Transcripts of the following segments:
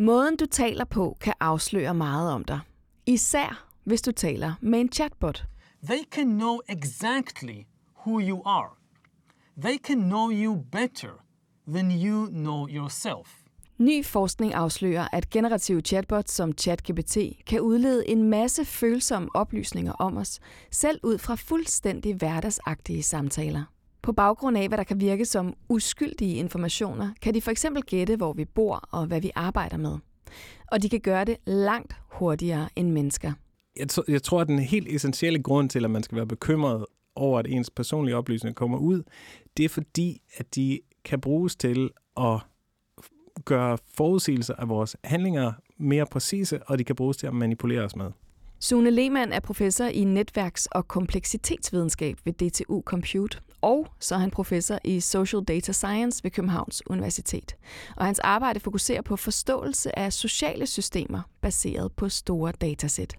Måden du taler på kan afsløre meget om dig. Især hvis du taler med en chatbot. They can know exactly who you are. They can know you better than you know yourself. Ny forskning afslører, at generative chatbots som ChatGPT kan udlede en masse følsomme oplysninger om os, selv ud fra fuldstændig hverdagsagtige samtaler. På baggrund af, hvad der kan virke som uskyldige informationer, kan de for eksempel gætte, hvor vi bor og hvad vi arbejder med. Og de kan gøre det langt hurtigere end mennesker. Jeg, tr- jeg tror, at den helt essentielle grund til, at man skal være bekymret over, at ens personlige oplysninger kommer ud, det er fordi, at de kan bruges til at gøre forudsigelser af vores handlinger mere præcise, og de kan bruges til at manipulere os med. Sune Lehmann er professor i netværks- og kompleksitetsvidenskab ved DTU Compute, og så er han professor i Social Data Science ved Københavns Universitet. Og hans arbejde fokuserer på forståelse af sociale systemer baseret på store datasæt.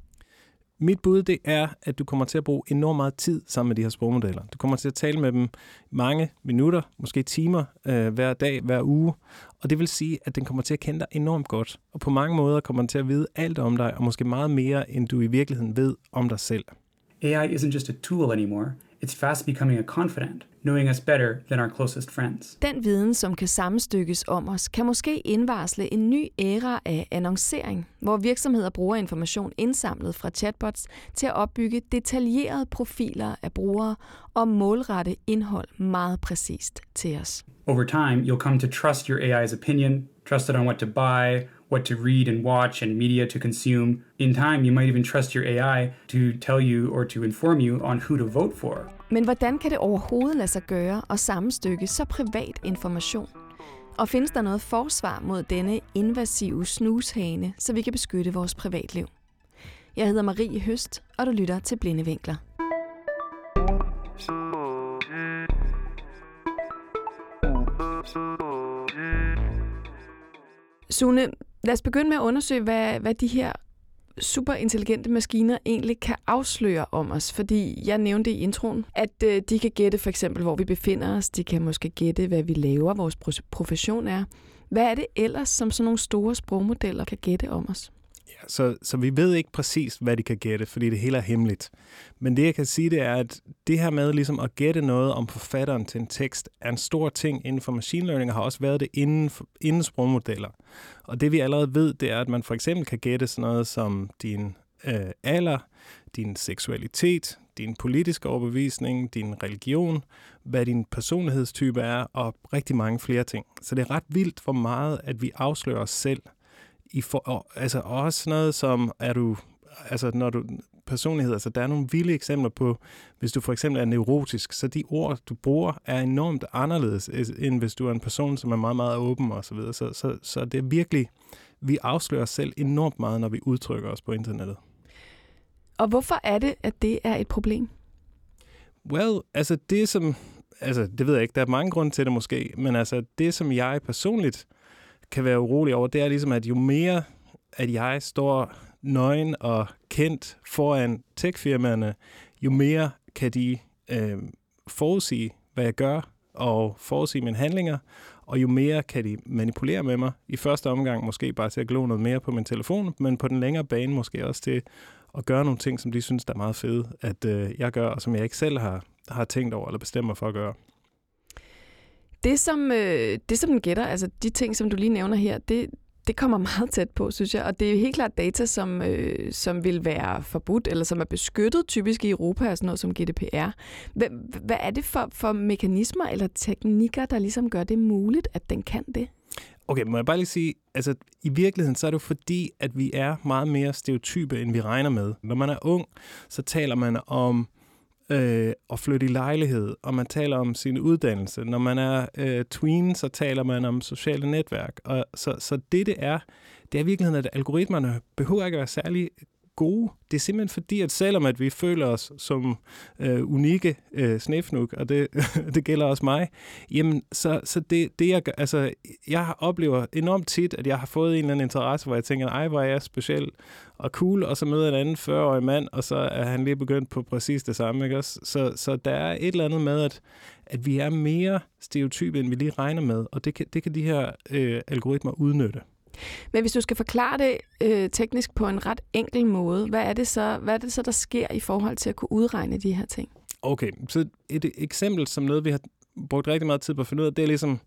Mit bud det er, at du kommer til at bruge enormt meget tid sammen med de her sprogmodeller. Du kommer til at tale med dem mange minutter, måske timer, øh, hver dag, hver uge. Og det vil sige, at den kommer til at kende dig enormt godt. Og på mange måder kommer den til at vide alt om dig, og måske meget mere, end du i virkeligheden ved om dig selv. AI isn't just a tool anymore, it's fast becoming a confidant, knowing us better than our closest friends. Den viden, som kan sammenstykkes om os, kan måske indvarsle en ny æra af annoncering, hvor virksomheder bruger information indsamlet fra chatbots til at opbygge detaljerede profiler af brugere og målrette indhold meget præcist til os. Over time, you'll come to trust your AI's opinion, trust it on what to buy, what to read and watch, and media to consume. In time, you might even trust your AI to tell you or to inform you on who to vote for. Men hvordan kan det overhovedet lade sig gøre at sammenstykke så privat information? Og findes der noget forsvar mod denne invasive snushane, så vi kan beskytte vores privatliv? Jeg hedder Marie Høst, og du lytter til Blinde Vinkler. Sune, lad os begynde med at undersøge, hvad, hvad de her superintelligente maskiner egentlig kan afsløre om os. Fordi jeg nævnte i introen, at øh, de kan gætte for eksempel, hvor vi befinder os. De kan måske gætte, hvad vi laver, vores profession er. Hvad er det ellers, som sådan nogle store sprogmodeller kan gætte om os? Så, så vi ved ikke præcis, hvad de kan gætte, fordi det hele er hemmeligt. Men det, jeg kan sige, det er, at det her med ligesom at gætte noget om forfatteren til en tekst, er en stor ting inden for machine learning, og har også været det inden, for, inden sprogmodeller. Og det vi allerede ved, det er, at man for eksempel kan gætte sådan noget som din øh, alder, din seksualitet, din politiske overbevisning, din religion, hvad din personlighedstype er, og rigtig mange flere ting. Så det er ret vildt, hvor meget, at vi afslører os selv – i for, altså også noget som, er du, altså når du, personlighed, altså der er nogle vilde eksempler på, hvis du for eksempel er neurotisk, så de ord, du bruger, er enormt anderledes, end hvis du er en person, som er meget, meget åben og så videre. Så, så, så det er virkelig, vi afslører os selv enormt meget, når vi udtrykker os på internettet. Og hvorfor er det, at det er et problem? Well, altså det som, altså det ved jeg ikke, der er mange grunde til det måske, men altså det som jeg personligt kan være urolig over, det er ligesom, at jo mere, at jeg står nøgen og kendt foran techfirmaerne, jo mere kan de øh, forudsige, hvad jeg gør, og forudsige mine handlinger, og jo mere kan de manipulere med mig. I første omgang måske bare til at glo noget mere på min telefon, men på den længere bane måske også til at gøre nogle ting, som de synes, der er meget fede, at øh, jeg gør, og som jeg ikke selv har, har tænkt over eller bestemt mig for at gøre. Det som, øh, det, som den gætter, altså de ting, som du lige nævner her, det, det kommer meget tæt på, synes jeg. Og det er helt klart data, som, øh, som vil være forbudt, eller som er beskyttet typisk i Europa, sådan noget som GDPR. Hvad, hvad er det for, for mekanismer eller teknikker, der ligesom gør det muligt, at den kan det? Okay, må jeg bare lige sige, altså i virkeligheden så er det jo fordi, at vi er meget mere stereotype, end vi regner med. Når man er ung, så taler man om øh, at flytte i lejlighed, og man taler om sin uddannelse. Når man er øh, tween, så taler man om sociale netværk. Og så, så det, det er, det er i virkeligheden, at algoritmerne behøver ikke at være særlig gode. Det er simpelthen fordi, at selvom at vi føler os som øh, unikke øh, snefnuk, og det, det gælder også mig, jamen, så, så det, det jeg gør, altså, jeg oplever enormt tit, at jeg har fået en eller anden interesse, hvor jeg tænker, ej, hvor er jeg speciel og cool, og så møder jeg en anden 40-årig mand, og så er han lige begyndt på præcis det samme, ikke også? Så, så der er et eller andet med, at, at vi er mere stereotype, end vi lige regner med, og det kan, det kan de her øh, algoritmer udnytte. Men hvis du skal forklare det øh, teknisk på en ret enkel måde, hvad er, det så, hvad er det så, der sker i forhold til at kunne udregne de her ting? Okay, så et eksempel som noget, vi har brugt rigtig meget tid på at finde ud af, det er ligesom,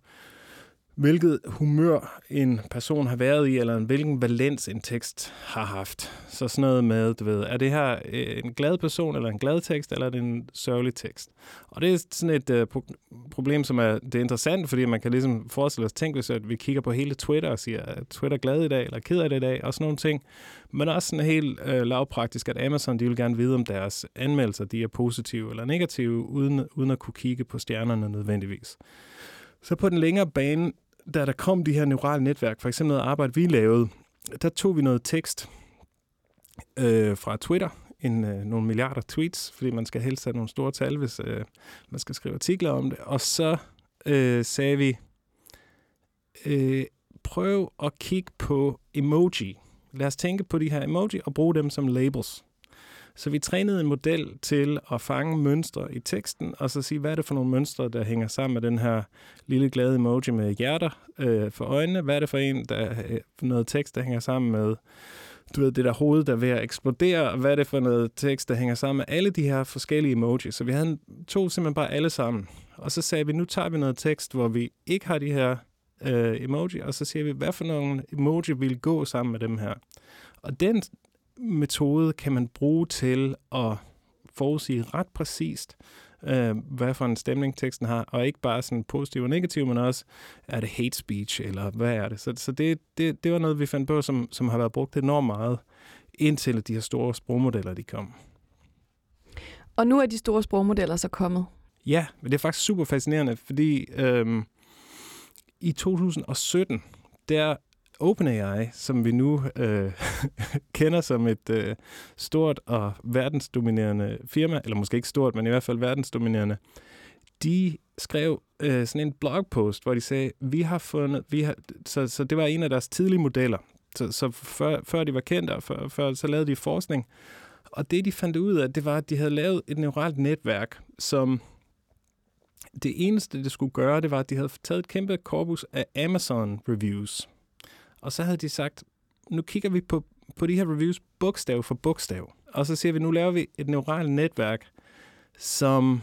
hvilket humør en person har været i, eller hvilken valens en tekst har haft. Så sådan noget med, du ved, er det her øh, en glad person, eller en glad tekst, eller er det en sørgelig tekst? Og det er sådan et uh, problem, som er, det er interessant, fordi man kan ligesom forestille sig, tænke, hvis at vi kigger på hele Twitter og siger, er Twitter glad i dag, eller ked af det i dag, og sådan nogle ting. Men også sådan helt uh, lavpraktisk, at Amazon, de vil gerne vide, om deres anmeldelser, de er positive eller negative, uden, uden at kunne kigge på stjernerne nødvendigvis. Så på den længere bane, da der kom de her neurale netværk, for eksempel noget arbejde, vi lavede, der tog vi noget tekst øh, fra Twitter, en, øh, nogle milliarder tweets, fordi man skal helst have nogle store tal, hvis øh, man skal skrive artikler om det. Og så øh, sagde vi, øh, prøv at kigge på emoji. Lad os tænke på de her emoji og bruge dem som labels. Så vi trænede en model til at fange mønstre i teksten, og så sige, hvad er det for nogle mønstre, der hænger sammen med den her lille glade emoji med hjerter øh, for øjnene? Hvad er det for en, der øh, noget tekst, der hænger sammen med du ved, det der hoved, der er ved at eksplodere, hvad er det for noget tekst, der hænger sammen med alle de her forskellige emojis. Så vi havde to simpelthen bare alle sammen. Og så sagde vi, nu tager vi noget tekst, hvor vi ikke har de her øh, emoji, og så siger vi, hvad for nogle emoji vil gå sammen med dem her. Og den metode kan man bruge til at forudsige ret præcist, øh, hvad for en stemning teksten har, og ikke bare sådan positiv og negativ, men også, er det hate speech, eller hvad er det? Så, så det, det, det var noget, vi fandt på, som, som har været brugt enormt meget, indtil de her store sprogmodeller, de kom. Og nu er de store sprogmodeller så kommet? Ja, men det er faktisk super fascinerende, fordi øhm, i 2017, der OpenAI, som vi nu øh, kender som et øh, stort og verdensdominerende firma, eller måske ikke stort, men i hvert fald verdensdominerende, de skrev øh, sådan en blogpost, hvor de sagde, vi har fundet, vi har, så, så det var en af deres tidlige modeller. Så, så før, før de var kendte, før, før, så lavede de forskning. Og det, de fandt ud af, det var, at de havde lavet et neuralt netværk, som det eneste, det skulle gøre, det var, at de havde taget et kæmpe korpus af Amazon reviews. Og så havde de sagt, nu kigger vi på, på de her reviews bogstav for bogstav. Og så siger vi, nu laver vi et neuralt netværk, som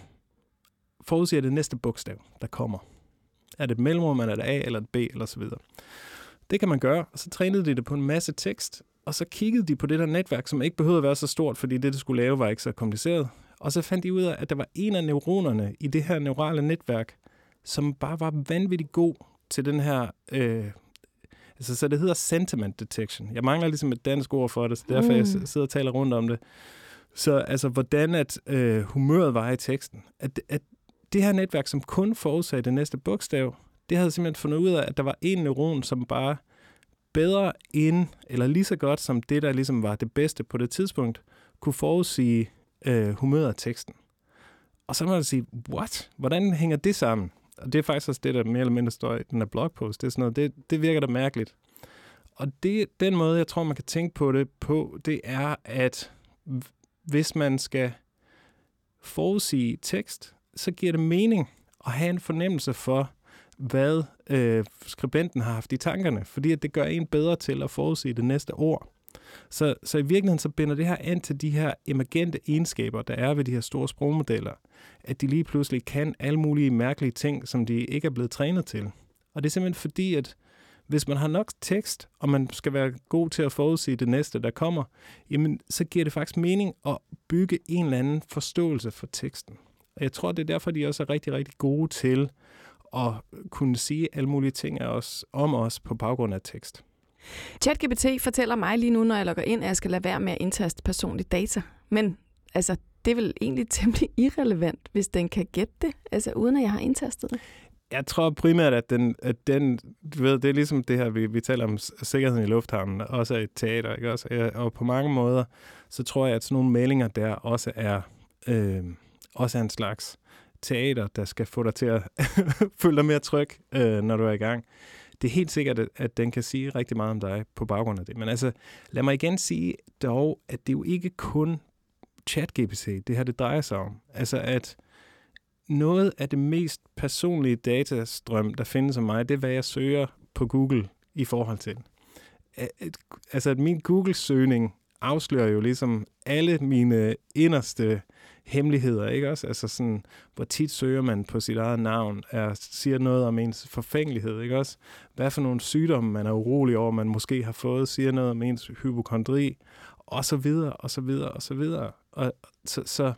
forudsiger det næste bogstav, der kommer. Er det et mellemrum, eller er det A, eller et B, eller så videre. Det kan man gøre, og så trænede de det på en masse tekst, og så kiggede de på det der netværk, som ikke behøvede at være så stort, fordi det, det skulle lave, var ikke så kompliceret. Og så fandt de ud af, at der var en af neuronerne i det her neurale netværk, som bare var vanvittigt god til den her øh, Altså, så det hedder sentiment detection. Jeg mangler ligesom et dansk ord for det, så derfor mm. jeg sidder og taler rundt om det. Så altså, hvordan at øh, humøret var i teksten. At, at det her netværk, som kun forudsagde det næste bogstav, det havde simpelthen fundet ud af, at der var en neuron, som bare bedre end, eller lige så godt som det, der ligesom var det bedste på det tidspunkt, kunne forudsige øh, humøret af teksten. Og så må man sige, what? Hvordan hænger det sammen? Og det er faktisk også det, der mere eller mindre står i den her blogpost, det, er sådan noget, det, det virker da mærkeligt. Og det, den måde, jeg tror, man kan tænke på det på, det er, at hvis man skal forudsige tekst, så giver det mening at have en fornemmelse for, hvad øh, skribenten har haft i tankerne, fordi at det gør en bedre til at forudsige det næste ord. Så, så i virkeligheden så binder det her an til de her emergente egenskaber, der er ved de her store sprogmodeller at de lige pludselig kan alle mulige mærkelige ting, som de ikke er blevet trænet til. Og det er simpelthen fordi, at hvis man har nok tekst, og man skal være god til at forudsige det næste, der kommer, jamen, så giver det faktisk mening at bygge en eller anden forståelse for teksten. Og jeg tror, det er derfor, de også er rigtig, rigtig gode til at kunne sige alle mulige ting af os, om os på baggrund af tekst. ChatGPT fortæller mig lige nu, når jeg logger ind, at jeg skal lade være med at indtaste personlige data. Men altså, det er vel egentlig temmelig irrelevant, hvis den kan gætte det, altså uden at jeg har indtastet det. Jeg tror primært, at den, at den du ved, det er ligesom det her, vi, vi taler om sikkerheden i lufthavnen, også er et teater, ikke også? Og på mange måder, så tror jeg, at sådan nogle meldinger der også er, øh, også er en slags teater, der skal få dig til at føle dig mere tryg, øh, når du er i gang. Det er helt sikkert, at, den kan sige rigtig meget om dig på baggrund af det. Men altså, lad mig igen sige dog, at det jo ikke kun ChatGPT, det her det drejer sig om. Altså at noget af det mest personlige datastrøm, der findes om mig, det er, hvad jeg søger på Google i forhold til. altså, at min Google-søgning afslører jo ligesom alle mine inderste hemmeligheder, ikke også? Altså sådan, hvor tit søger man på sit eget navn, er, siger noget om ens forfængelighed, ikke også? Hvad for nogle sygdomme man er urolig over, man måske har fået, siger noget om ens hypokondri, og så videre, og så videre, og så videre. Og så, så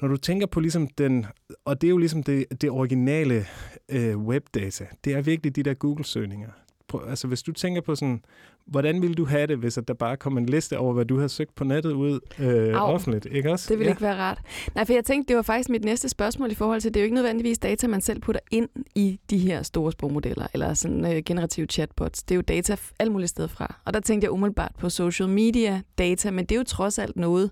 når du tænker på ligesom den, og det er jo ligesom det, det originale øh, webdata, det er virkelig de der Google-søgninger. Altså hvis du tænker på sådan, hvordan ville du have det, hvis at der bare kom en liste over, hvad du har søgt på nettet ud øh, offentligt, ikke også? Det ville ja. ikke være rart. Nej, for jeg tænkte, det var faktisk mit næste spørgsmål i forhold til, det er jo ikke nødvendigvis data, man selv putter ind i de her store sprogmodeller, eller sådan øh, generative chatbots. Det er jo data alle mulige steder fra. Og der tænkte jeg umiddelbart på social media data, men det er jo trods alt noget,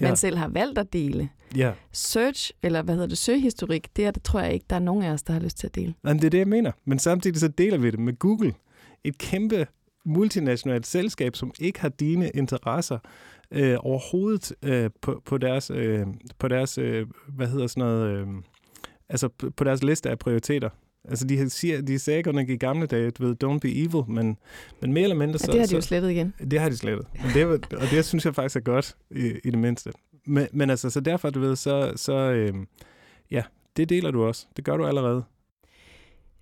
ja. man selv har valgt at dele. Ja. Search, eller hvad hedder det, søgehistorik, det, er, det tror jeg ikke, der er nogen af os, der har lyst til at dele. Nej, det er det, jeg mener. Men samtidig så deler vi det med Google. Et kæmpe multinationalt selskab, som ikke har dine interesser øh, overhovedet øh, på, på deres, øh, på deres øh, hvad hedder sådan noget, øh, altså på deres liste af prioriteter. Altså, de, siger, de sagde godt nok i gamle dage, du ved, don't be evil, men, men mere eller mindre så... Ja, det har de jo slettet igen. Det har de slettet. Men det, og det synes jeg faktisk er godt, i, i det mindste. Men, men altså, så derfor, du ved, så, så øh, ja, det deler du også. Det gør du allerede.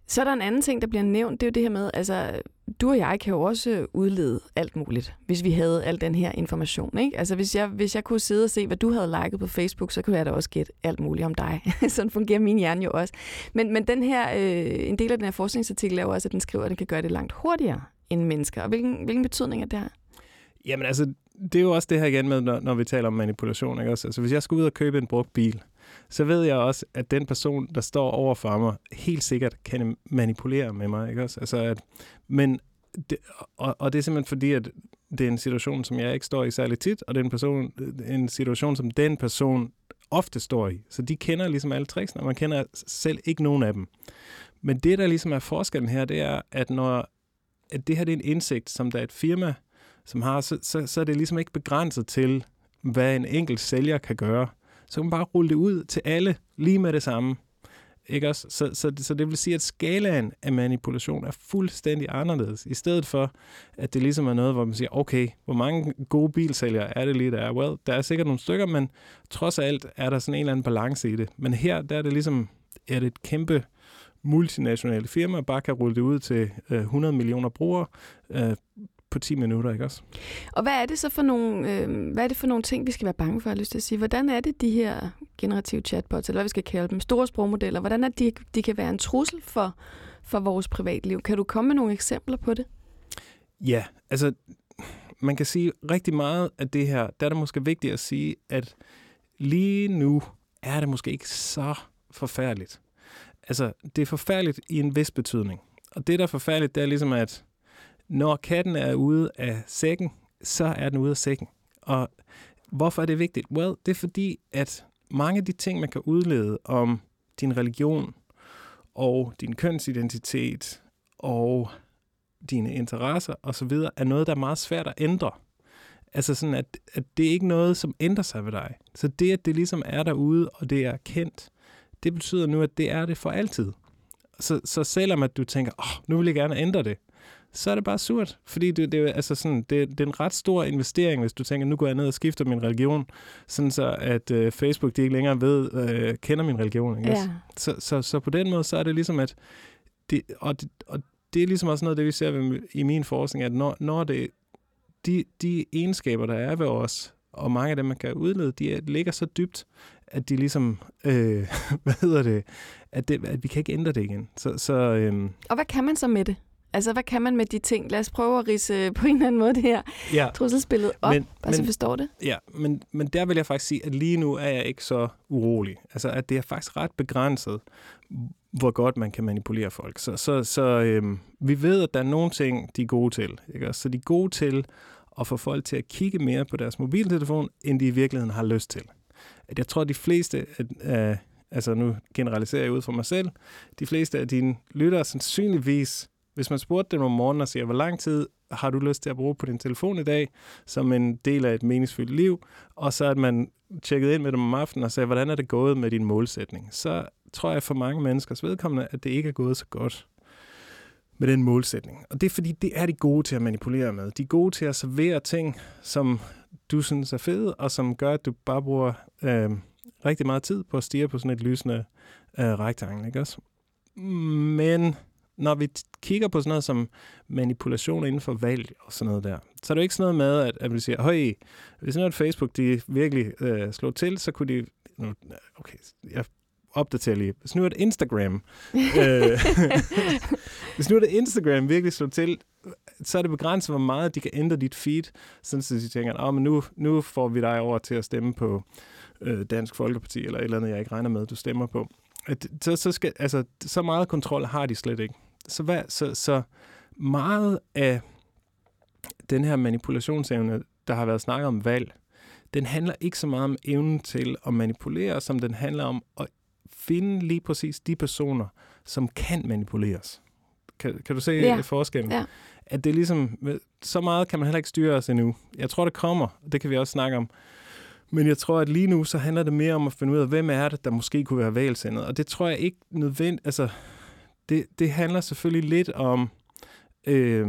Så er der en anden ting, der bliver nævnt, det er jo det her med, altså, du og jeg kan jo også udlede alt muligt, hvis vi havde al den her information. Ikke? Altså, hvis jeg, hvis jeg kunne sidde og se, hvad du havde liket på Facebook, så kunne jeg da også gætte alt muligt om dig. Sådan fungerer min hjerne jo også. Men, men den her, øh, en del af den her forskningsartikel er jo også, at den skriver, at den kan gøre det langt hurtigere end mennesker. Og hvilken, hvilken betydning er det her? Jamen altså, det er jo også det her igen med, når, når vi taler om manipulation. Ikke? Også, Altså, hvis jeg skulle ud og købe en brugt bil, så ved jeg også, at den person, der står over for mig, helt sikkert kan manipulere med mig. Ikke også? Altså, at, men det, og, og det er simpelthen fordi, at det er en situation, som jeg ikke står i særlig tit, og det er en, person, en situation, som den person ofte står i. Så de kender ligesom alle tricksene, og man kender selv ikke nogen af dem. Men det, der ligesom er forskellen her, det er, at når at det her det er en indsigt, som der er et firma, som har, så, så, så er det ligesom ikke begrænset til, hvad en enkelt sælger kan gøre så kan man bare rulle det ud til alle lige med det samme. Ikke også? Så, så, så det vil sige, at skalaen af manipulation er fuldstændig anderledes. I stedet for, at det ligesom er noget, hvor man siger, okay, hvor mange gode bilsælgere er det lige, der er? Well, der er sikkert nogle stykker, men trods alt er der sådan en eller anden balance i det. Men her, der er det ligesom, er det et kæmpe multinationale firma, bare kan rulle det ud til øh, 100 millioner brugere, øh, på 10 minutter, ikke også? Og hvad er det så for nogle, øh, hvad er det for nogle ting, vi skal være bange for, jeg lyst til at sige? Hvordan er det, de her generative chatbots, eller hvad vi skal kalde dem, store sprogmodeller, hvordan er de, de kan være en trussel for, for vores privatliv? Kan du komme med nogle eksempler på det? Ja, altså man kan sige rigtig meget af det her, der er det måske vigtigt at sige, at lige nu er det måske ikke så forfærdeligt. Altså, det er forfærdeligt i en vis betydning. Og det, der er forfærdeligt, det er ligesom, at når katten er ude af sækken, så er den ude af sækken. Og hvorfor er det vigtigt? Well, det er fordi, at mange af de ting, man kan udlede om din religion og din kønsidentitet og dine interesser osv., er noget, der er meget svært at ændre. Altså sådan, at, at det er ikke noget, som ændrer sig ved dig. Så det, at det ligesom er derude, og det er kendt, det betyder nu, at det er det for altid. Så, så selvom at du tænker, åh, oh, nu vil jeg gerne ændre det, så er det bare surt. Fordi det, det, altså sådan, det, det er en ret stor investering, hvis du tænker, nu går jeg ned og skifter min religion, sådan så at øh, Facebook de ikke længere ved, øh, kender min religion. Ikke? Ja. Så, så, så på den måde, så er det ligesom, at det, og, det, og det er ligesom også noget, det vi ser ved, i min forskning, at når, når det, de, de egenskaber, der er ved os, og mange af dem, man kan udlede, de ligger så dybt, at de ligesom, øh, hvad hedder det, at, det, at vi kan ikke ændre det igen. Så, så, øh, og hvad kan man så med det? Altså, hvad kan man med de ting? Lad os prøve at rise på en eller anden måde det her ja. trusselsbillede op, men, bare så forstår det. Ja, men, men der vil jeg faktisk sige, at lige nu er jeg ikke så urolig. Altså, at det er faktisk ret begrænset, hvor godt man kan manipulere folk. Så, så, så øhm, vi ved, at der er nogle ting, de er gode til. Ikke? Så de er gode til at få folk til at kigge mere på deres mobiltelefon, end de i virkeligheden har lyst til. At jeg tror, at de fleste af, altså nu generaliserer jeg ud for mig selv, de fleste af dine lyttere sandsynligvis hvis man spurgte dem om morgenen og siger, hvor lang tid har du lyst til at bruge på din telefon i dag, som en del af et meningsfyldt liv, og så at man tjekkede ind med dem om aftenen og sagde, hvordan er det gået med din målsætning, så tror jeg for mange menneskers vedkommende, at det ikke er gået så godt. med den målsætning. Og det er fordi, det er de gode til at manipulere med. De er gode til at servere ting, som du synes er fede, og som gør, at du bare bruger øh, rigtig meget tid på at stige på sådan et lysende øh, rektangel, ikke også? Men når vi kigger på sådan noget som manipulation inden for valg og sådan noget der, så er det jo ikke sådan noget med, at, at vi siger, høj, hvis nu at Facebook de virkelig øh, slår til, så kunne de... Okay, jeg opdaterer lige. Hvis nu at Instagram... øh, hvis nu at Instagram virkelig slår til, så er det begrænset, hvor meget de kan ændre dit feed, sådan så de tænker, oh, men nu, nu får vi dig over til at stemme på øh, Dansk Folkeparti, eller et eller andet, jeg ikke regner med, du stemmer på. At, så, så, skal, altså, så meget kontrol har de slet ikke. Så, hvad, så, så meget af den her manipulationsevne, der har været snakket om valg, den handler ikke så meget om evnen til at manipulere, som den handler om at finde lige præcis de personer, som kan manipuleres. Kan, kan du se ja. forskellen? Ja. At det er ligesom, så meget kan man heller ikke styre os endnu. Jeg tror, det kommer, og det kan vi også snakke om. Men jeg tror, at lige nu, så handler det mere om at finde ud af, hvem er det, der måske kunne være valgsendet. Og det tror jeg ikke nødvendigt, altså, det, det handler selvfølgelig lidt om, øh,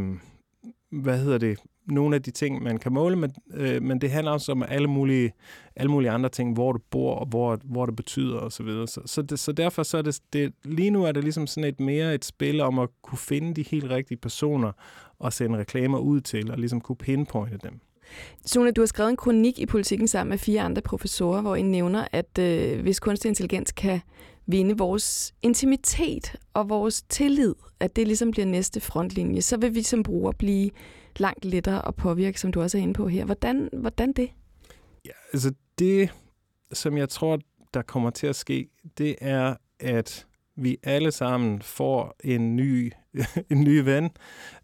hvad hedder det, nogle af de ting, man kan måle, men, øh, men det handler også om alle mulige, alle mulige andre ting, hvor du bor, og hvor, hvor det betyder osv. Så, videre. så, så, det, så derfor så er det, det, lige nu er det ligesom sådan et mere et spil om at kunne finde de helt rigtige personer og sende reklamer ud til, og ligesom kunne pinpointe dem. Sune, du har skrevet en kronik i politikken sammen med fire andre professorer, hvor I nævner, at øh, hvis kunstig intelligens kan vinde vores intimitet og vores tillid, at det ligesom bliver næste frontlinje, så vil vi som bruger blive langt lettere at påvirke, som du også er inde på her. Hvordan, hvordan det? Ja, altså det, som jeg tror, der kommer til at ske, det er, at vi alle sammen får en ny, en ny ven,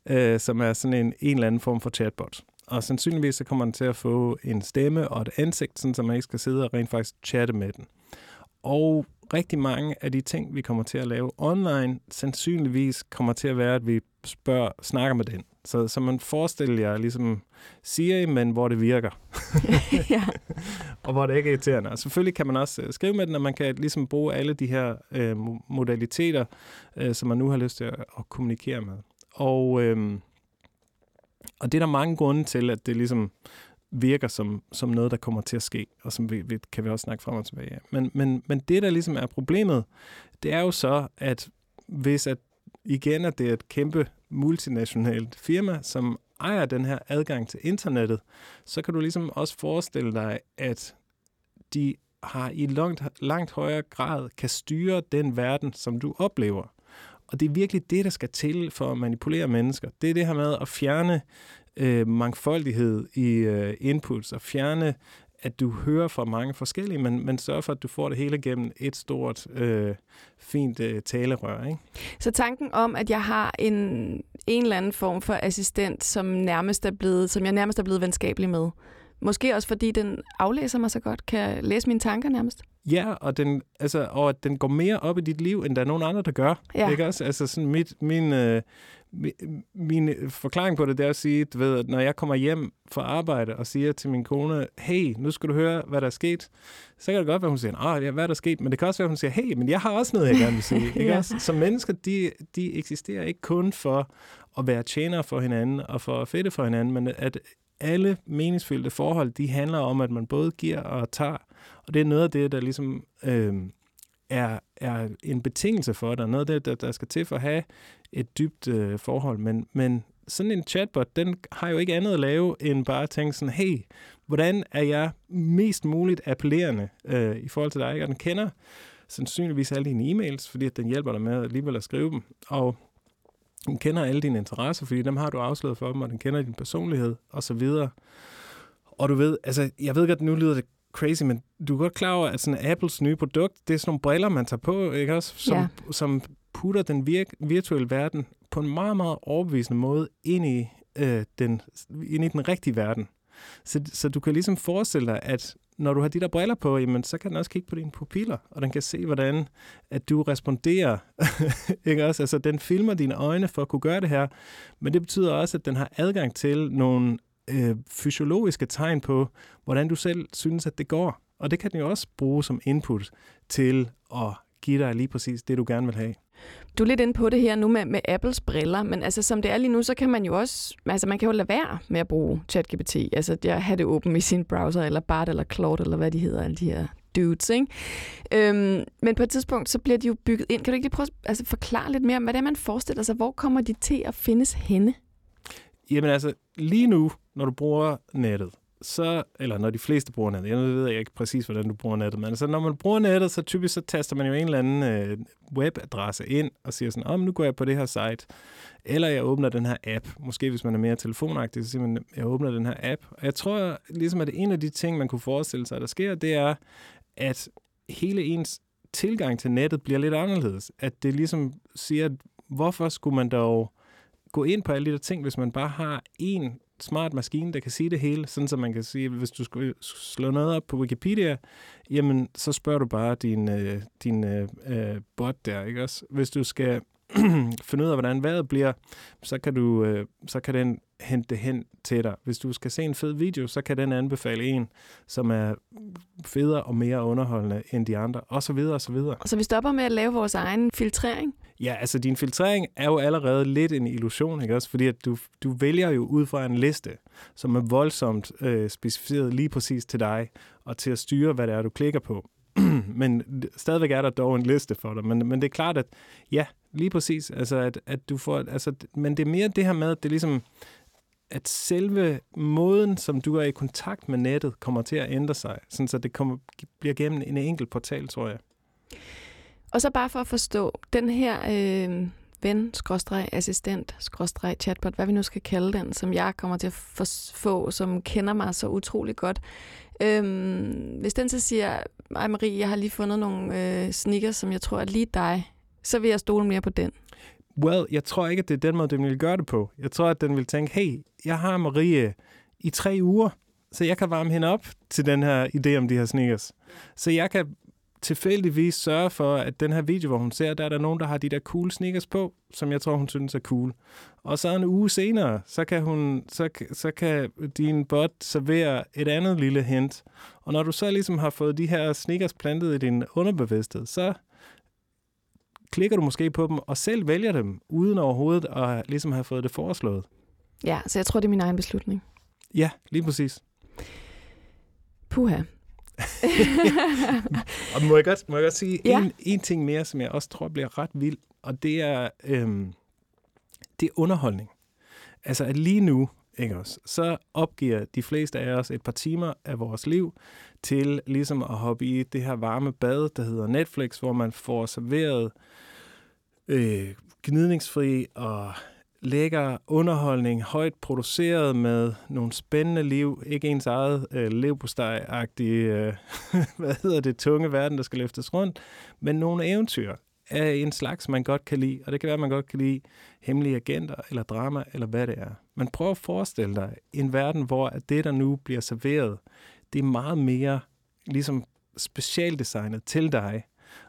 øh, som er sådan en, en eller anden form for chatbot. Og sandsynligvis så kommer den til at få en stemme og et ansigt, sådan så man ikke skal sidde og rent faktisk chatte med den. Og rigtig mange af de ting, vi kommer til at lave online, sandsynligvis kommer til at være, at vi spørger, snakker med den. Så, så man forestiller jer ligesom Siri, men hvor det virker. ja. og hvor det ikke er irriterende. Og selvfølgelig kan man også øh, skrive med den, og man kan ligesom bruge alle de her øh, modaliteter, øh, som man nu har lyst til at, at kommunikere med. Og, øh, og det er der mange grunde til, at det ligesom virker som, som noget, der kommer til at ske, og som vi, vi kan vi også snakke frem og tilbage af. Men, men, men det, der ligesom er problemet, det er jo så, at hvis at igen, at det er et kæmpe multinationalt firma, som ejer den her adgang til internettet, så kan du ligesom også forestille dig, at de har i langt, langt højere grad kan styre den verden, som du oplever. Og det er virkelig det, der skal til for at manipulere mennesker. Det er det her med at fjerne øh, mangfoldighed i øh, inputs, og fjerne at du hører fra mange forskellige, men, men sørg for, at du får det hele gennem et stort, øh, fint øh, talerør. Ikke? Så tanken om, at jeg har en, en eller anden form for assistent, som, nærmest er blevet, som jeg nærmest er blevet venskabelig med, Måske også fordi den aflæser mig så godt, kan læse mine tanker nærmest. Ja, og den, altså, og at den går mere op i dit liv, end der er nogen andre, der gør. Ja. Ikke også? Altså sådan mit, min, øh, min forklaring på det, det er at sige, du ved, at når jeg kommer hjem fra arbejde og siger til min kone, hey, nu skal du høre, hvad der er sket, så kan det godt være, hun siger, ah, ja, hvad er der sket? Men det kan også være, hun siger, hey, men jeg har også noget, jeg gerne vil sige. Ikke ja. også? Så mennesker, de, de eksisterer ikke kun for at være tjenere for hinanden og for at fedte for hinanden, men at alle meningsfyldte forhold, de handler om, at man både giver og tager. Og det er noget af det, der ligesom øh, er, er en betingelse for det, noget af det, der, der skal til for at have et dybt øh, forhold. Men, men sådan en chatbot, den har jo ikke andet at lave, end bare at tænke sådan, hey, hvordan er jeg mest muligt appellerende øh, i forhold til dig? Og den kender sandsynligvis alle dine e-mails, fordi at den hjælper dig med alligevel at skrive dem. Og den kender alle dine interesser, fordi dem har du afsløret for dem, og den kender din personlighed, og så videre. Og du ved, altså, jeg ved godt, nu lyder det crazy, men du er godt klar over, at sådan Apples nye produkt, det er sådan nogle briller, man tager på, ikke også? Som, ja. som putter den vir- virtuelle verden på en meget, meget overbevisende måde ind i, øh, den, ind i den rigtige verden. Så, så du kan ligesom forestille dig, at når du har de der briller på, jamen, så kan den også kigge på dine pupiller, og den kan se, hvordan at du responderer. ikke også? Altså, den filmer dine øjne for at kunne gøre det her, men det betyder også, at den har adgang til nogle øh, fysiologiske tegn på, hvordan du selv synes, at det går. Og det kan den jo også bruge som input til at give dig lige præcis det, du gerne vil have. Du er lidt inde på det her nu med, med Apples briller, men altså som det er lige nu, så kan man jo også, altså man kan jo lade være med at bruge ChatGPT, altså at have det åbent i sin browser, eller Bart, eller Claude, eller hvad de hedder, alle de her dudes, ikke? Øhm, men på et tidspunkt, så bliver de jo bygget ind. Kan du ikke lige prøve at altså, forklare lidt mere om, hvad det er, man forestiller sig? Hvor kommer de til at findes henne? Jamen altså, lige nu, når du bruger nettet, så, eller når de fleste bruger nettet, jeg ved ikke præcis, hvordan du bruger nettet, men altså, når man bruger nettet, så typisk så taster man jo en eller anden øh, webadresse ind og siger sådan, om oh, nu går jeg på det her site, eller jeg åbner den her app. Måske hvis man er mere telefonagtig, så siger man, jeg åbner den her app. Og jeg tror ligesom, at en af de ting, man kunne forestille sig, der sker, det er, at hele ens tilgang til nettet bliver lidt anderledes. At det ligesom siger, hvorfor skulle man dog gå ind på alle de der ting, hvis man bare har en smart maskine, der kan sige det hele, sådan så man kan sige, hvis du skulle slå noget op på Wikipedia, jamen så spørger du bare din, øh, din øh, øh bot der, ikke også? Hvis du skal finde ud af, hvordan vejret bliver, så kan, du, øh, så kan den hente det hen til dig. Hvis du skal se en fed video, så kan den anbefale en, som er federe og mere underholdende end de andre, og så videre, og så videre. Så vi stopper med at lave vores egen filtrering? Ja, altså din filtrering er jo allerede lidt en illusion, ikke også? Fordi at du, du vælger jo ud fra en liste, som er voldsomt øh, specificeret lige præcis til dig, og til at styre, hvad det er, du klikker på. men stadigvæk er der dog en liste for dig. Men, men det er klart, at ja, lige præcis. Altså, at, at du får, altså, men det er mere det her med, at det er ligesom, at selve måden, som du er i kontakt med nettet, kommer til at ændre sig, sådan så det kommer, bliver gennem en enkelt portal, tror jeg. Og så bare for at forstå, den her øh, ven, skråstreg, assistent, skråstreg, chatbot, hvad vi nu skal kalde den, som jeg kommer til at få, som kender mig så utrolig godt. Øh, hvis den så siger, ej Marie, jeg har lige fundet nogle øh, sneakers, som jeg tror er lige dig, så vil jeg stole mere på den. Well, jeg tror ikke, at det er den måde, den vil gøre det på. Jeg tror, at den vil tænke, hey, jeg har Marie øh, i tre uger, så jeg kan varme hende op til den her idé om de her sneakers. Så jeg kan tilfældigvis sørge for, at den her video, hvor hun ser, der er der nogen, der har de der cool sneakers på, som jeg tror, hun synes er cool. Og så en uge senere, så kan, hun, så, så kan din bot servere et andet lille hint. Og når du så ligesom har fået de her sneakers plantet i din underbevidsthed, så klikker du måske på dem og selv vælger dem, uden overhovedet at ligesom have fået det foreslået. Ja, så jeg tror, det er min egen beslutning. Ja, lige præcis. Puha. og må jeg godt, må jeg godt sige ja. en, en ting mere, som jeg også tror bliver ret vild, og det er, øhm, det er underholdning. Altså at lige nu, ikke også, så opgiver de fleste af os et par timer af vores liv til ligesom at hoppe i det her varme bad, der hedder Netflix, hvor man får serveret øh, gnidningsfri og lækker underholdning, højt produceret med nogle spændende liv, ikke ens eget øh, levpostej-agtige, øh, hvad hedder det, tunge verden, der skal løftes rundt, men nogle eventyr af en slags, man godt kan lide, og det kan være, at man godt kan lide hemmelige agenter, eller drama, eller hvad det er. Men prøv at forestille dig en verden, hvor at det, der nu bliver serveret, det er meget mere ligesom specialdesignet til dig,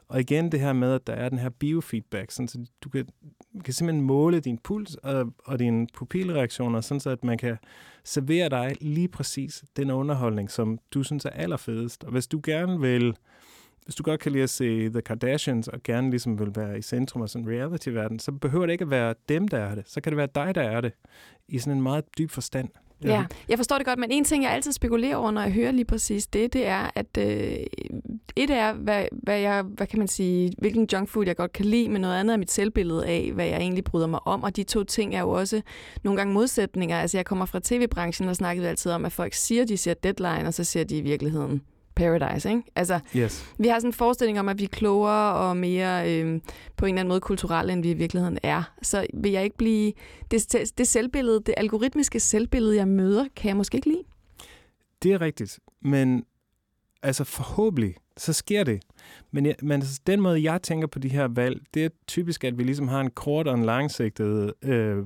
og igen det her med, at der er den her biofeedback, sådan, så du kan, kan simpelthen måle din puls og, og dine pupilreaktioner, sådan så at man kan servere dig lige præcis den underholdning, som du synes er allerfedest. Og hvis du gerne vil, hvis du godt kan lide at se The Kardashians, og gerne ligesom vil være i centrum af sådan en reality-verden, så behøver det ikke at være dem, der er det. Så kan det være dig, der er det, i sådan en meget dyb forstand. Ja. ja, jeg forstår det godt, men en ting, jeg altid spekulerer over, når jeg hører lige præcis det, det er, at øh, et er, hvad, hvad, jeg, hvad kan man sige, hvilken junkfood jeg godt kan lide, men noget andet er mit selvbillede af, hvad jeg egentlig bryder mig om, og de to ting er jo også nogle gange modsætninger. Altså, jeg kommer fra tv-branchen og snakkede altid om, at folk siger, de ser deadline, og så ser de i virkeligheden paradise, ikke? Altså, yes. vi har sådan en forestilling om, at vi er klogere og mere øh, på en eller anden måde kulturelle, end vi i virkeligheden er. Så vil jeg ikke blive... Det, det selvbillede, det algoritmiske selvbillede, jeg møder, kan jeg måske ikke lide. Det er rigtigt, men altså forhåbentlig, så sker det. Men, jeg, men altså, den måde, jeg tænker på de her valg, det er typisk, at vi ligesom har en kort og en langsigtet øh,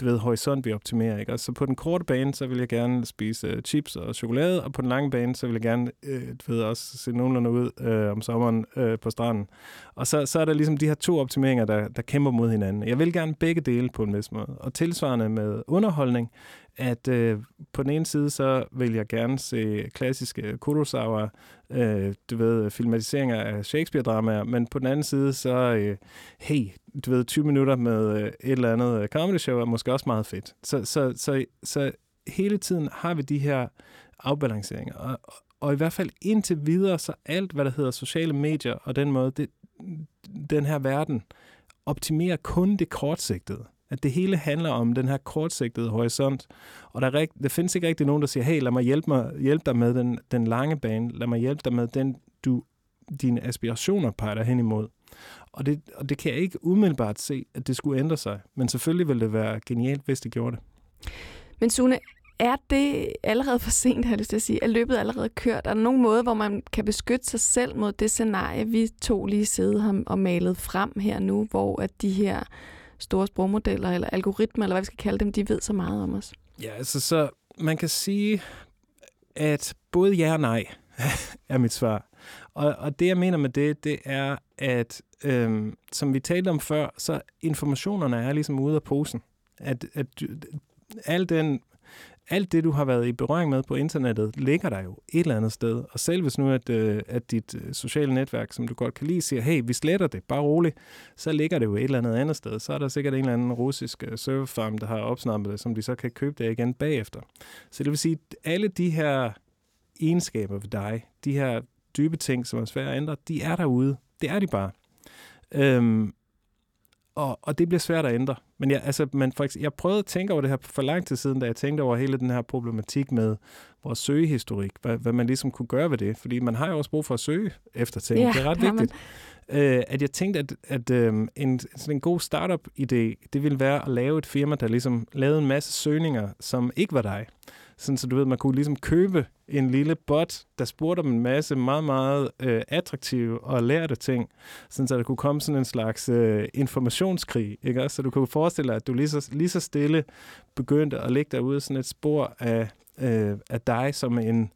du ved, horisont, vi optimerer. Ikke? Og så på den korte bane, så vil jeg gerne spise uh, chips og chokolade, og på den lange bane, så vil jeg gerne uh, du ved, også se nogenlunde ud uh, om sommeren uh, på stranden. Og så, så er der ligesom de her to optimeringer, der, der kæmper mod hinanden. Jeg vil gerne begge dele på en vis måde. Og tilsvarende med underholdning, at uh, på den ene side, så vil jeg gerne se klassiske Kurosawa øh, du ved, filmatiseringer af Shakespeare-dramaer, men på den anden side, så, øh, hey, du ved, 20 minutter med øh, et eller andet øh, comedy show er måske også meget fedt. Så, så, så, så hele tiden har vi de her afbalanceringer, og, og i hvert fald indtil videre, så alt, hvad der hedder sociale medier og den måde, det, den her verden optimerer kun det kortsigtede. At det hele handler om den her kortsigtede horisont. Og der, rigt, der findes ikke rigtig nogen, der siger, hey, lad mig hjælpe, mig, hjælpe dig med den, den lange bane. Lad mig hjælpe dig med den, du, dine aspirationer peger hen imod. Og det, og det kan jeg ikke umiddelbart se, at det skulle ændre sig. Men selvfølgelig ville det være genialt, hvis det gjorde det. Men Sune, er det allerede for sent, har jeg lyst til at sige? Er løbet allerede kørt? Er der nogen måde, hvor man kan beskytte sig selv mod det scenarie, vi to lige sidder og malet frem her nu, hvor at de her store sprogmodeller eller algoritmer, eller hvad vi skal kalde dem, de ved så meget om os? Ja, altså så man kan sige, at både ja og nej er mit svar. Og, og det, jeg mener med det, det er, at øhm, som vi talte om før, så informationerne er ligesom ude af posen. At, at al den alt det, du har været i berøring med på internettet, ligger der jo et eller andet sted. Og selv hvis nu, at, øh, at dit øh, sociale netværk, som du godt kan lide, siger, hey, vi sletter det, bare roligt, så ligger det jo et eller andet andet sted. Så er der sikkert en eller anden russisk øh, serverfarm, der har opsnappet det, som de så kan købe det igen bagefter. Så det vil sige, at alle de her egenskaber ved dig, de her dybe ting, som er svære at ændre, de er derude. Det er de bare. Øhm, og, og det bliver svært at ændre. Men jeg, altså, man, for eksempel, jeg prøvede at tænke over det her for lang tid siden, da jeg tænkte over hele den her problematik med vores søgehistorik, hvad, hvad man ligesom kunne gøre ved det. Fordi man har jo også brug for at søge efter ting. Ja, det er ret vigtigt. Øh, at jeg tænkte, at, at øh, en, sådan en god startup-idé, det ville være at lave et firma, der ligesom lavede en masse søgninger, som ikke var dig. Sådan, så du ved, man kunne ligesom købe en lille bot, der spurgte om en masse meget, meget øh, attraktive og lærte ting, sådan så der kunne komme sådan en slags øh, informationskrig, ikke også? Så du kunne forestille dig, at du lige så, lige så stille begyndte at lægge derude sådan et spor af, øh, af dig som en,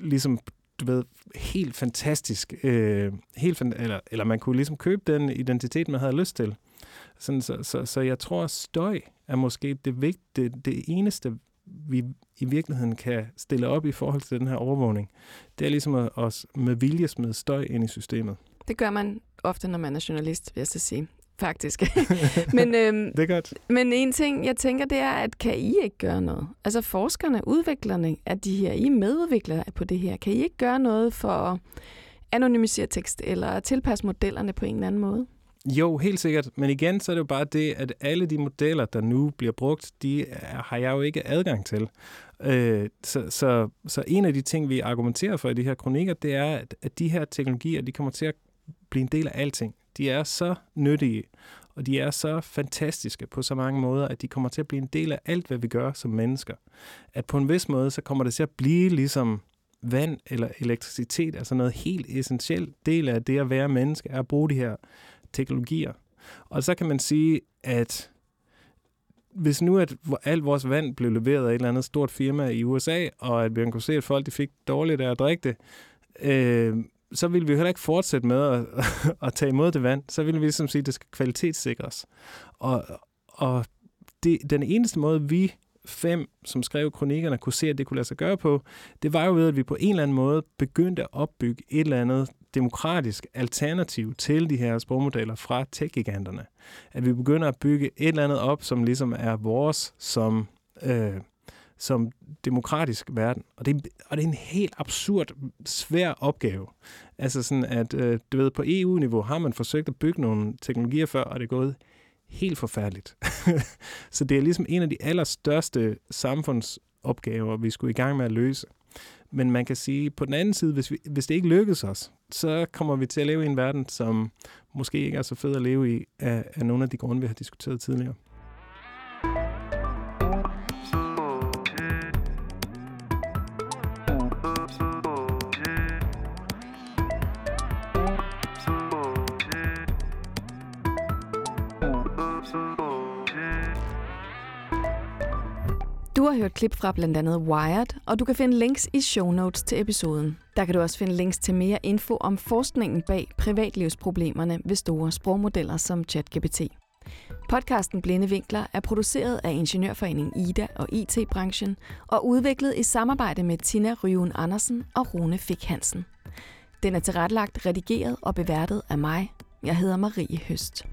ligesom du ved, helt fantastisk, øh, helt fan- eller, eller man kunne ligesom købe den identitet, man havde lyst til. Sådan, så, så, så jeg tror, at støj er måske det, vigt, det, det eneste vi i virkeligheden kan stille op i forhold til den her overvågning, det er ligesom at, at med vilje smide støj ind i systemet. Det gør man ofte, når man er journalist, vil jeg så sige. Faktisk. men, øhm, det er godt. Men en ting, jeg tænker, det er, at kan I ikke gøre noget? Altså forskerne, udviklerne af de her, I medudviklere på det her, kan I ikke gøre noget for at anonymisere tekst eller tilpasse modellerne på en eller anden måde? Jo, helt sikkert. Men igen, så er det jo bare det, at alle de modeller, der nu bliver brugt, de har jeg jo ikke adgang til. Øh, så, så, så en af de ting, vi argumenterer for i de her kronikker, det er, at, at de her teknologier, de kommer til at blive en del af alting. De er så nyttige, og de er så fantastiske på så mange måder, at de kommer til at blive en del af alt, hvad vi gør som mennesker. At på en vis måde, så kommer det til at blive ligesom vand eller elektricitet, altså noget helt essentielt del af det at være menneske, er at bruge de her teknologier. Og så kan man sige, at hvis nu at alt vores vand blev leveret af et eller andet stort firma i USA, og at vi kunne se, at folk de fik dårligt af at drikke det, øh, så ville vi heller ikke fortsætte med at, at tage imod det vand. Så ville vi ligesom sige, at det skal kvalitetssikres. Og, og det, den eneste måde, vi fem, som skrev kronikkerne, kunne se, at det kunne lade sig gøre på, det var jo ved, at vi på en eller anden måde begyndte at opbygge et eller andet demokratisk alternativ til de her sprogmodeller fra tech-giganterne. At vi begynder at bygge et eller andet op, som ligesom er vores som, øh, som demokratisk verden. Og det, og det er en helt absurd svær opgave. Altså sådan, at øh, du ved, på EU-niveau har man forsøgt at bygge nogle teknologier før, og det er gået helt forfærdeligt. så det er ligesom en af de allerstørste samfundsopgaver, vi skulle i gang med at løse. Men man kan sige, på den anden side, hvis, vi, hvis det ikke lykkes os, så kommer vi til at leve i en verden, som måske ikke er så fed at leve i, af, af nogle af de grunde, vi har diskuteret tidligere. Hørt klip fra blandt andet Wired, og du kan finde links i show notes til episoden. Der kan du også finde links til mere info om forskningen bag privatlivsproblemerne ved store sprogmodeller som ChatGPT. Podcasten Blinde Vinkler er produceret af Ingeniørforeningen Ida og IT-branchen og udviklet i samarbejde med Tina Ryven Andersen og Rune Fik Hansen. Den er tilrettelagt, redigeret og beværtet af mig. Jeg hedder Marie Høst.